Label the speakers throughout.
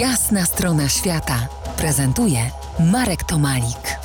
Speaker 1: Jasna strona świata prezentuje Marek Tomalik.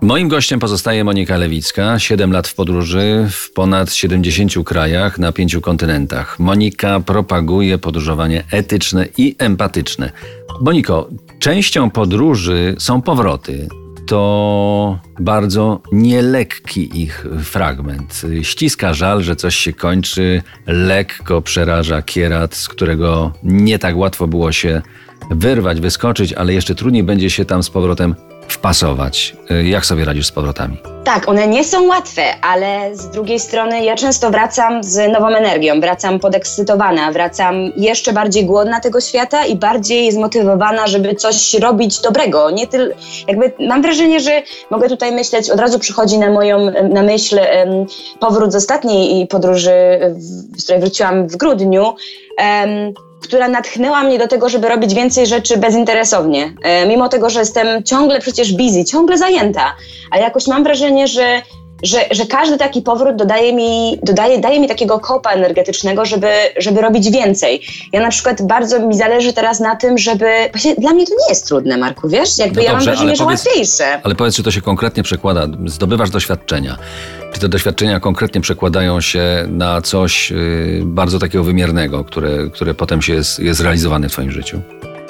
Speaker 2: Moim gościem pozostaje Monika Lewicka, 7 lat w podróży w ponad 70 krajach na pięciu kontynentach. Monika propaguje podróżowanie etyczne i empatyczne. Moniko, częścią podróży są powroty. To bardzo nielekki ich fragment. Ściska żal, że coś się kończy, lekko przeraża kierat, z którego nie tak łatwo było się wyrwać, wyskoczyć, ale jeszcze trudniej będzie się tam z powrotem wpasować. Jak sobie radzisz z powrotami?
Speaker 3: Tak, one nie są łatwe, ale z drugiej strony ja często wracam z nową energią, wracam podekscytowana, wracam jeszcze bardziej głodna tego świata i bardziej zmotywowana, żeby coś robić dobrego. Nie tyl, jakby mam wrażenie, że mogę tutaj myśleć, od razu przychodzi na moją na myśl powrót z ostatniej podróży, z której wróciłam w grudniu. Która natchnęła mnie do tego, żeby robić więcej rzeczy bezinteresownie. E, mimo tego, że jestem ciągle przecież busy, ciągle zajęta, a jakoś mam wrażenie, że że, że każdy taki powrót dodaje mi, dodaje, daje mi takiego kopa energetycznego, żeby, żeby robić więcej. Ja na przykład bardzo mi zależy teraz na tym, żeby. Właśnie dla mnie to nie jest trudne, Marku, wiesz? Jakby no ja dobrze, mam wrażenie, że powiedz, łatwiejsze.
Speaker 2: Ale powiedz, czy to się konkretnie przekłada, zdobywasz doświadczenia. Czy te doświadczenia konkretnie przekładają się na coś yy, bardzo takiego wymiernego, które, które potem się jest, jest realizowane w Twoim życiu?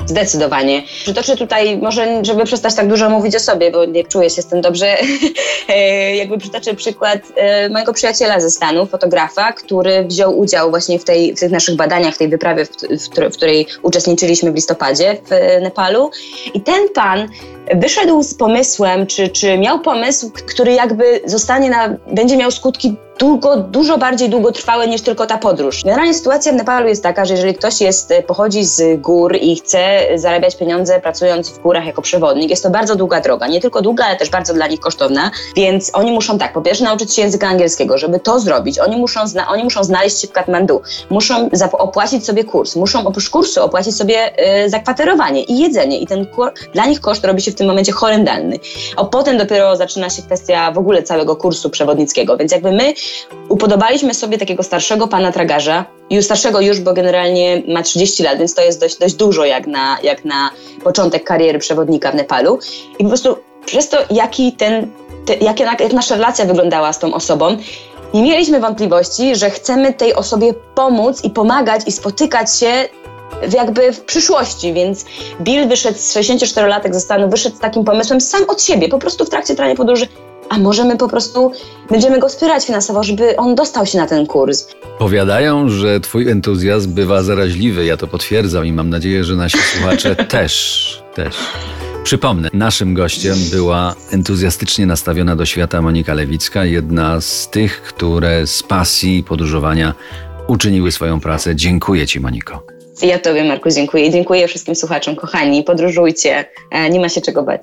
Speaker 3: Zdecydowanie. Przytoczę tutaj, może żeby przestać tak dużo mówić o sobie, bo nie czuję się z tym dobrze, e, jakby przytoczę przykład e, mojego przyjaciela ze Stanów, fotografa, który wziął udział właśnie w, tej, w tych naszych badaniach, w tej wyprawie, w, w, w której uczestniczyliśmy w listopadzie w e, Nepalu. I ten pan wyszedł z pomysłem, czy, czy miał pomysł, który jakby zostanie na, będzie miał skutki długo, dużo bardziej długotrwałe niż tylko ta podróż. Generalnie sytuacja w Nepalu jest taka, że jeżeli ktoś jest, e, pochodzi z gór i chce zarabiać pieniądze pracując w górach jako przewodnik, jest to bardzo długa droga. Nie tylko długa, ale też bardzo dla nich kosztowna, więc oni muszą tak, po pierwsze nauczyć się języka angielskiego, żeby to zrobić. Oni muszą, zna, oni muszą znaleźć się w Katmandu, muszą opłacić sobie kurs, muszą oprócz kursu opłacić sobie y, zakwaterowanie i jedzenie i ten dla nich koszt robi się w tym momencie horrendalny. A potem dopiero zaczyna się kwestia w ogóle całego kursu przewodnickiego, więc jakby my upodobaliśmy sobie takiego starszego pana tragarza, już starszego już, bo generalnie ma 30 lat, więc to jest dość, dość dużo jak na, jak na początek kariery przewodnika w Nepalu. I po prostu przez to, jaki ten, te, jak, jak nasza relacja wyglądała z tą osobą, nie mieliśmy wątpliwości, że chcemy tej osobie pomóc i pomagać i spotykać się jakby w przyszłości, więc Bill wyszedł z 64-latek ze Stanu, wyszedł z takim pomysłem sam od siebie, po prostu w trakcie trwania podróży, a może my po prostu będziemy go wspierać finansowo, żeby on dostał się na ten kurs.
Speaker 2: Powiadają, że twój entuzjazm bywa zaraźliwy, ja to potwierdzam i mam nadzieję, że nasi słuchacze też, też. Przypomnę, naszym gościem była entuzjastycznie nastawiona do świata Monika Lewicka, jedna z tych, które z pasji podróżowania uczyniły swoją pracę. Dziękuję Ci, Moniko.
Speaker 3: Ja Tobie, Marku, dziękuję. Dziękuję wszystkim słuchaczom, kochani. Podróżujcie, e, nie ma się czego bać.